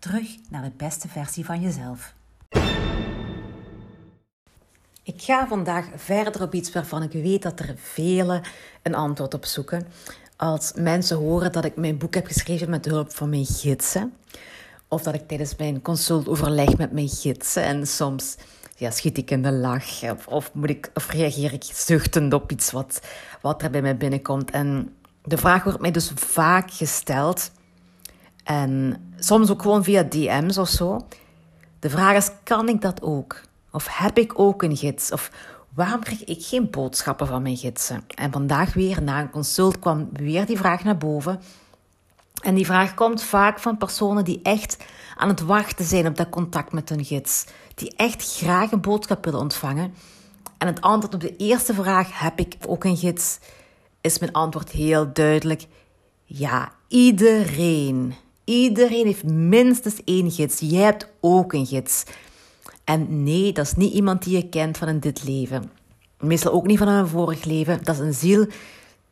Terug naar de beste versie van jezelf. Ik ga vandaag verder op iets waarvan ik weet dat er velen een antwoord op zoeken. Als mensen horen dat ik mijn boek heb geschreven met de hulp van mijn gidsen. Of dat ik tijdens mijn consult overleg met mijn gidsen. En soms ja, schiet ik in de lach. Of, of, moet ik, of reageer ik zuchtend op iets wat, wat er bij mij binnenkomt. En de vraag wordt mij dus vaak gesteld. En soms ook gewoon via DM's of zo. De vraag is, kan ik dat ook? Of heb ik ook een gids? Of waarom krijg ik geen boodschappen van mijn gidsen? En vandaag weer, na een consult, kwam weer die vraag naar boven. En die vraag komt vaak van personen die echt aan het wachten zijn op dat contact met hun gids. Die echt graag een boodschap willen ontvangen. En het antwoord op de eerste vraag, heb ik ook een gids? Is mijn antwoord heel duidelijk. Ja, iedereen. Iedereen heeft minstens één gids. Jij hebt ook een gids. En nee, dat is niet iemand die je kent van in dit leven. Meestal ook niet van een vorig leven. Dat is een ziel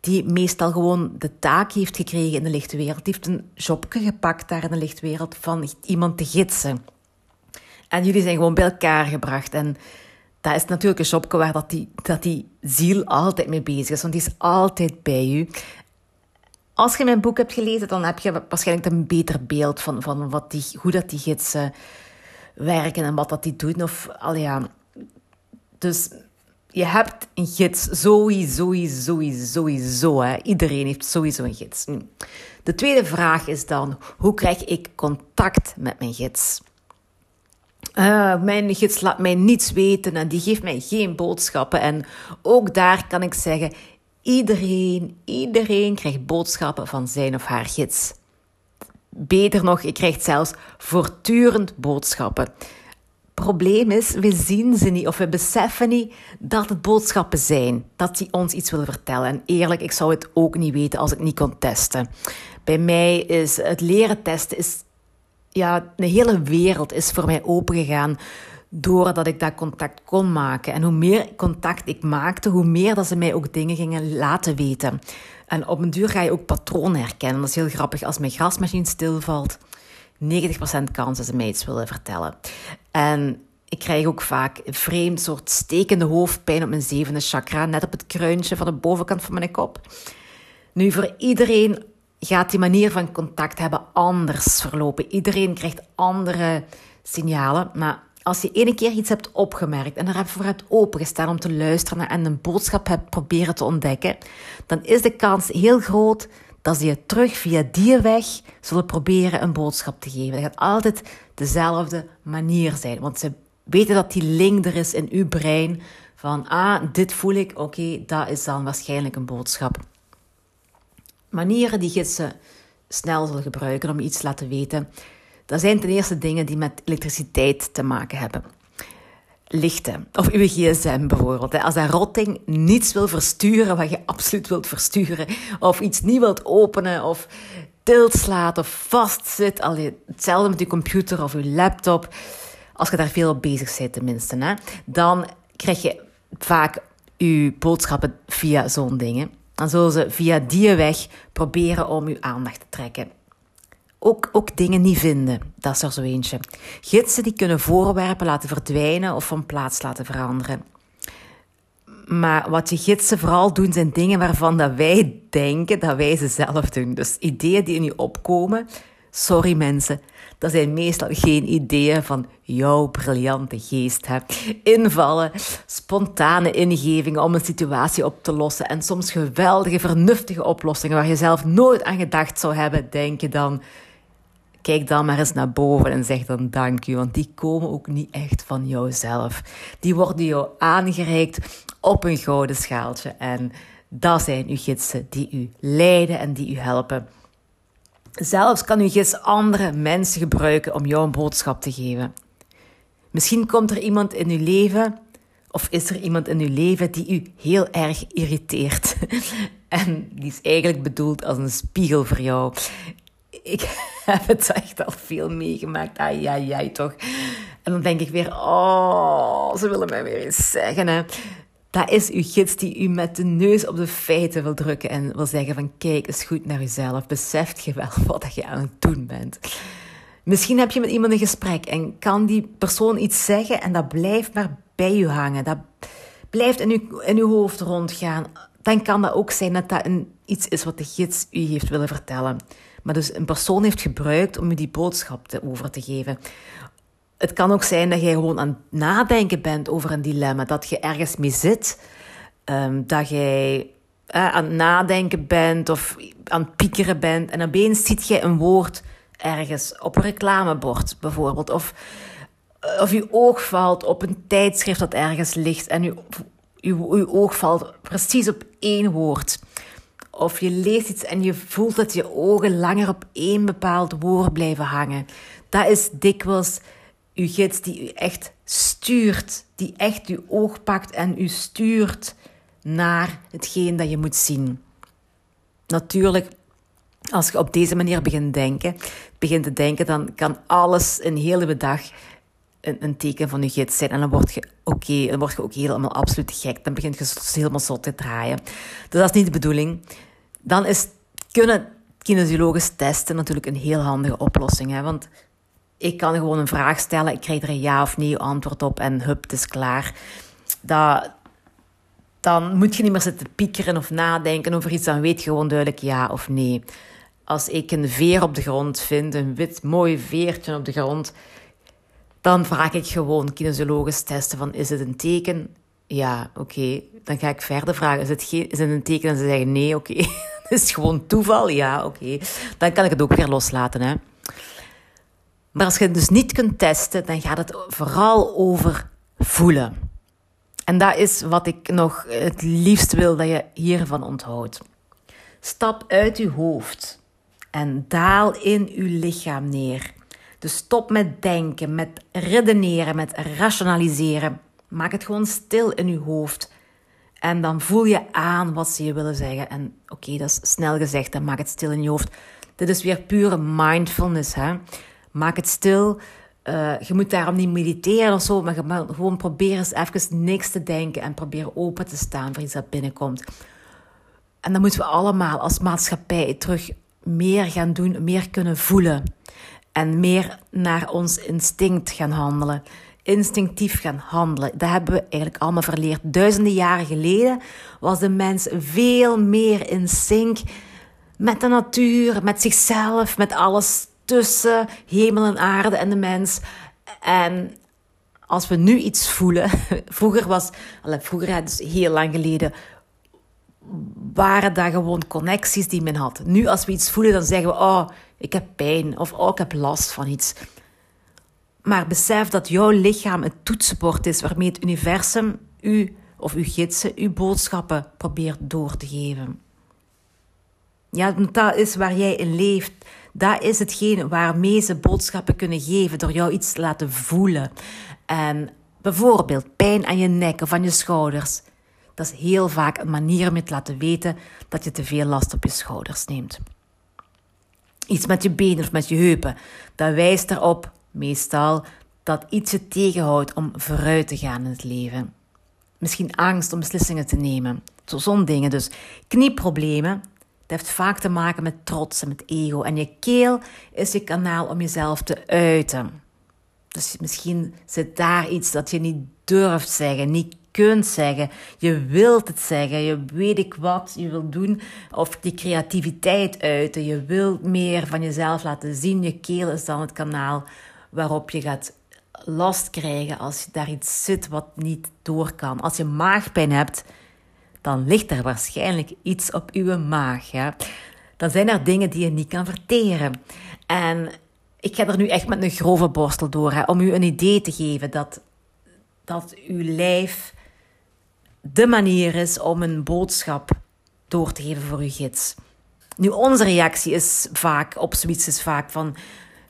die meestal gewoon de taak heeft gekregen in de lichte wereld. Die heeft een jobje gepakt daar in de lichte wereld van iemand te gidsen. En jullie zijn gewoon bij elkaar gebracht. En dat is natuurlijk een jobje waar dat die, dat die ziel altijd mee bezig is. Want die is altijd bij u. Als je mijn boek hebt gelezen, dan heb je waarschijnlijk een beter beeld van, van wat die, hoe dat die gidsen werken en wat dat die doen. Of, al ja. Dus je hebt een gids, sowieso, sowieso, sowieso. Hè. Iedereen heeft sowieso een gids. De tweede vraag is dan, hoe krijg ik contact met mijn gids? Uh, mijn gids laat mij niets weten en die geeft mij geen boodschappen. En ook daar kan ik zeggen, iedereen, iedereen krijgt boodschappen van zijn of haar gids. Beter nog, je krijgt zelfs voortdurend boodschappen. Probleem is, we zien ze niet of we beseffen niet dat het boodschappen zijn, dat die ons iets willen vertellen. En eerlijk, ik zou het ook niet weten als ik niet kon testen. Bij mij is het leren testen, is, ja, de hele wereld is voor mij opengegaan doordat ik dat contact kon maken. En hoe meer contact ik maakte, hoe meer dat ze mij ook dingen gingen laten weten. En op een duur ga je ook patronen herkennen. Dat is heel grappig. Als mijn grasmachine stilvalt, 90% kans dat ze mij iets willen vertellen. En ik krijg ook vaak een vreemd soort stekende hoofdpijn op mijn zevende chakra, net op het kruintje van de bovenkant van mijn kop. Nu, voor iedereen gaat die manier van contact hebben anders verlopen. Iedereen krijgt andere signalen, maar als je ene keer iets hebt opgemerkt en er hebt opengestaan om te luisteren en een boodschap hebt proberen te ontdekken, dan is de kans heel groot dat ze je terug via die weg zullen proberen een boodschap te geven. Dat gaat altijd dezelfde manier zijn, want ze weten dat die link er is in uw brein van, ah, dit voel ik, oké, dat is dan waarschijnlijk een boodschap. Manieren die gidsen snel zullen gebruiken om iets te laten weten, dat zijn ten eerste dingen die met elektriciteit te maken hebben. Lichten, of uw gsm bijvoorbeeld. Als een rotting niets wil versturen wat je absoluut wilt versturen, of iets niet wilt openen, of tilt slaat of vastzit, hetzelfde met je computer of je laptop, als je daar veel op bezig bent tenminste, hè, dan krijg je vaak je boodschappen via zo'n dingen. Dan zullen ze via die weg proberen om je aandacht te trekken. Ook, ook dingen niet vinden, dat is er zo eentje. Gidsen die kunnen voorwerpen laten verdwijnen of van plaats laten veranderen. Maar wat je gidsen vooral doen, zijn dingen waarvan dat wij denken dat wij ze zelf doen. Dus ideeën die in je opkomen, sorry mensen, dat zijn meestal geen ideeën van jouw briljante geest. Invallen, spontane ingevingen om een situatie op te lossen en soms geweldige, vernuftige oplossingen waar je zelf nooit aan gedacht zou hebben, denk je dan Kijk dan maar eens naar boven en zeg dan dank u, want die komen ook niet echt van jouzelf. Die worden jou aangereikt op een gouden schaaltje en dat zijn uw gidsen die u leiden en die u helpen. Zelfs kan uw gids andere mensen gebruiken om jou een boodschap te geven. Misschien komt er iemand in uw leven, of is er iemand in uw leven die u heel erg irriteert. en die is eigenlijk bedoeld als een spiegel voor jou. Ik heb het echt al veel meegemaakt. Ai, ai, ai, toch. En dan denk ik weer, oh, ze willen mij weer eens zeggen. Hè. Dat is uw gids die u met de neus op de feiten wil drukken en wil zeggen van kijk eens goed naar uzelf. Beseft je wel wat je aan het doen bent. Misschien heb je met iemand een gesprek en kan die persoon iets zeggen en dat blijft maar bij u hangen. Dat blijft in uw, in uw hoofd rondgaan. Dan kan dat ook zijn dat dat een, iets is wat de gids u heeft willen vertellen. Maar dus een persoon heeft gebruikt om u die boodschap te over te geven. Het kan ook zijn dat jij gewoon aan het nadenken bent over een dilemma, dat je ergens mee zit, um, dat jij aan het nadenken bent of aan het piekeren bent en opeens ziet je een woord ergens op een reclamebord bijvoorbeeld, of, eh, of je oog valt op een tijdschrift dat ergens ligt en je, je, je oog valt precies op één woord. Of je leest iets en je voelt dat je ogen langer op één bepaald woord blijven hangen. Dat is dikwijls uw gids die u echt stuurt, die echt uw oog pakt en u stuurt naar hetgeen dat je moet zien. Natuurlijk, als je op deze manier begint denken, begint te denken, dan kan alles een hele dag een, een teken van je gids zijn. En dan word je oké, dan word je ook helemaal absoluut gek. Dan begint je helemaal zot te draaien. Dus dat is niet de bedoeling. Dan is kunnen kinesiologisch testen natuurlijk een heel handige oplossing. Hè? Want ik kan gewoon een vraag stellen, ik krijg er een ja of nee antwoord op en hup, het is klaar. Dat, dan moet je niet meer zitten piekeren of nadenken over iets, dan weet je gewoon duidelijk ja of nee. Als ik een veer op de grond vind, een wit mooi veertje op de grond, dan vraag ik gewoon kinesiologisch testen van is het een teken? Ja, oké. Dan ga ik verder vragen, is het, geen, is het een teken? En ze zeggen nee, oké. Het is gewoon toeval? Ja, oké. Dan kan ik het ook weer loslaten, hè. Maar als je het dus niet kunt testen, dan gaat het vooral over voelen. En dat is wat ik nog het liefst wil dat je hiervan onthoudt. Stap uit je hoofd en daal in je lichaam neer. Dus stop met denken, met redeneren, met rationaliseren. Maak het gewoon stil in je hoofd. En dan voel je aan wat ze je willen zeggen. En oké, dat is snel gezegd, dan maak het stil in je hoofd. Dit is weer pure mindfulness. Hè? Maak het stil. Uh, je moet daarom niet mediteren of zo, maar gewoon probeer eens even niks te denken en probeer open te staan voor iets dat binnenkomt. En dan moeten we allemaal als maatschappij terug meer gaan doen, meer kunnen voelen. En meer naar ons instinct gaan handelen. Instinctief gaan handelen. Dat hebben we eigenlijk allemaal verleerd. Duizenden jaren geleden was de mens veel meer in sync met de natuur, met zichzelf, met alles tussen hemel en aarde en de mens. En als we nu iets voelen, vroeger was, vroeger, dus heel lang geleden, waren daar gewoon connecties die men had. Nu, als we iets voelen, dan zeggen we: Oh, ik heb pijn of oh, ik heb last van iets. Maar besef dat jouw lichaam het toetsenbord is waarmee het universum u of uw gidsen uw boodschappen probeert door te geven. Ja, dat is waar jij in leeft. Dat is hetgeen waarmee ze boodschappen kunnen geven door jou iets te laten voelen. En bijvoorbeeld pijn aan je nek of aan je schouders. Dat is heel vaak een manier om je te laten weten dat je te veel last op je schouders neemt. Iets met je benen of met je heupen. Dat wijst erop, meestal, dat iets je tegenhoudt om vooruit te gaan in het leven. Misschien angst om beslissingen te nemen. Zo'n dingen dus. Knieproblemen, dat heeft vaak te maken met trots en met ego. En je keel is je kanaal om jezelf te uiten. Dus misschien zit daar iets dat je niet durft zeggen, niet kunt zeggen. Je wilt het zeggen, je weet ik wat je wilt doen. Of die creativiteit uiten. Je wilt meer van jezelf laten zien. Je keel is dan het kanaal waarop je gaat last krijgen als je daar iets zit wat niet door kan. Als je maagpijn hebt, dan ligt er waarschijnlijk iets op uw maag. Ja? Dan zijn er dingen die je niet kan verteren. En ik ga er nu echt met een grove borstel door, hè, om u een idee te geven dat, dat uw lijf de manier is om een boodschap door te geven voor uw gids. Nu, onze reactie is vaak op zoiets is vaak van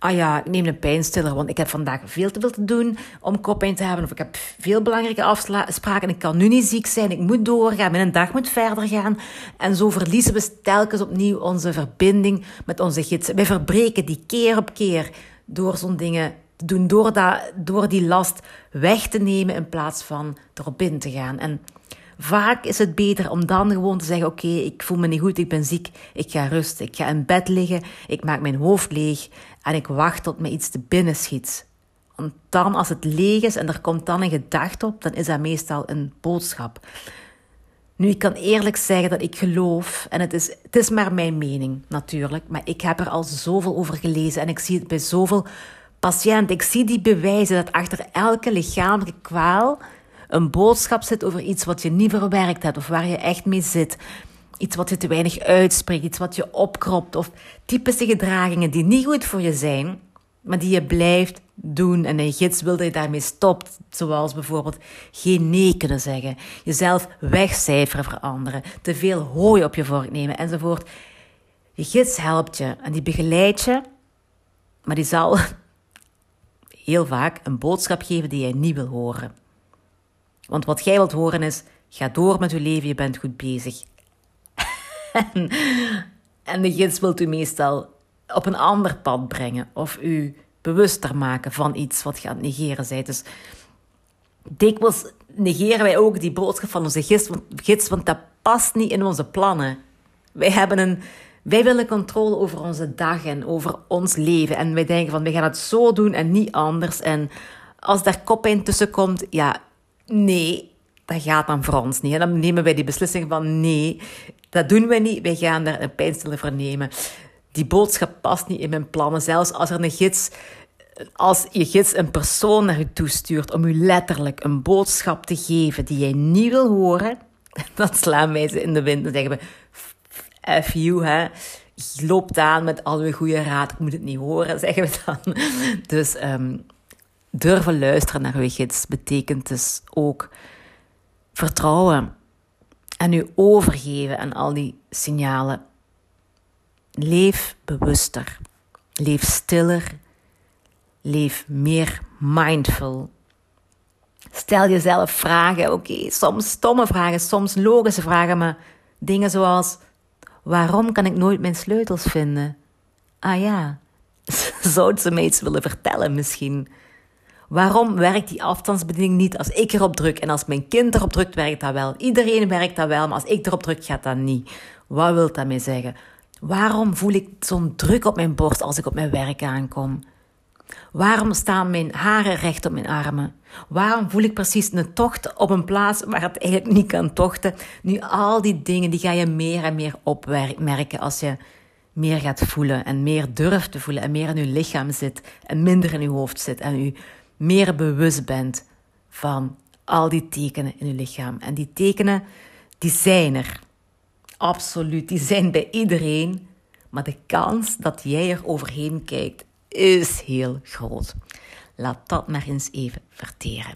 ah ja, ik neem een pijnstiller, want ik heb vandaag veel te veel te doen om koppijn te hebben. Of ik heb veel belangrijke afspraken en ik kan nu niet ziek zijn. Ik moet doorgaan, mijn dag moet verder gaan. En zo verliezen we telkens opnieuw onze verbinding met onze gids. Wij verbreken die keer op keer door zo'n dingen te doen, door, dat, door die last weg te nemen in plaats van erop binnen te gaan. En Vaak is het beter om dan gewoon te zeggen: Oké, ik voel me niet goed, ik ben ziek, ik ga rusten, ik ga in bed liggen, ik maak mijn hoofd leeg en ik wacht tot me iets te binnen schiet. Want dan, als het leeg is en er komt dan een gedachte op, dan is dat meestal een boodschap. Nu, ik kan eerlijk zeggen dat ik geloof, en het is, het is maar mijn mening natuurlijk, maar ik heb er al zoveel over gelezen en ik zie het bij zoveel patiënten. Ik zie die bewijzen dat achter elke lichamelijke kwaal een boodschap zit over iets wat je niet verwerkt hebt of waar je echt mee zit. Iets wat je te weinig uitspreekt, iets wat je opkropt of typische gedragingen die niet goed voor je zijn, maar die je blijft doen. En een gids wil dat je daarmee stopt, zoals bijvoorbeeld geen nee kunnen zeggen, jezelf wegcijferen voor anderen, te veel hooi op je vork nemen enzovoort. Je gids helpt je en die begeleidt je, maar die zal heel vaak een boodschap geven die jij niet wil horen. Want wat jij wilt horen is: ga door met je leven, je bent goed bezig. en, de gids wilt u meestal op een ander pad brengen of u bewuster maken van iets wat je aan negeren bent. Dus dikwijls negeren wij ook die boodschap van onze gids, gids, want dat past niet in onze plannen. Wij hebben een. Wij willen controle over onze dag en over ons leven. En wij denken van, we gaan het zo doen en niet anders. En als daar in tussen komt, ja, nee, dat gaat dan voor ons niet. En dan nemen wij die beslissing van nee, dat doen we niet. Wij gaan daar een pijnstiller voor nemen. Die boodschap past niet in mijn plannen. Zelfs als er een gids, als je gids een persoon naar je toestuurt om u letterlijk een boodschap te geven die jij niet wil horen, dan slaan wij ze in de wind en zeggen we, F you, hè. Loopt aan met al goede raad. Ik moet het niet horen, zeggen we dan. Dus um, durven luisteren naar uw gids betekent dus ook vertrouwen en u overgeven aan al die signalen. Leef bewuster, leef stiller, leef meer mindful. Stel jezelf vragen, oké, soms stomme vragen, soms logische vragen, maar dingen zoals: waarom kan ik nooit mijn sleutels vinden? Ah ja, zou ze me iets willen vertellen misschien? Waarom werkt die afstandsbediening niet als ik erop druk en als mijn kind erop drukt, werkt dat wel? Iedereen werkt dat wel, maar als ik erop druk, gaat dat niet. Wat wil dat daarmee zeggen? Waarom voel ik zo'n druk op mijn borst als ik op mijn werk aankom? Waarom staan mijn haren recht op mijn armen? Waarom voel ik precies een tocht op een plaats waar het eigenlijk niet kan tochten? Nu, al die dingen die ga je meer en meer opmerken als je meer gaat voelen en meer durft te voelen en meer in je lichaam zit en minder in je hoofd zit en je meer bewust bent van al die tekenen in je lichaam. En die tekenen, die zijn er. Absoluut, die zijn bij iedereen. Maar de kans dat jij er overheen kijkt, is heel groot. Laat dat maar eens even verteren.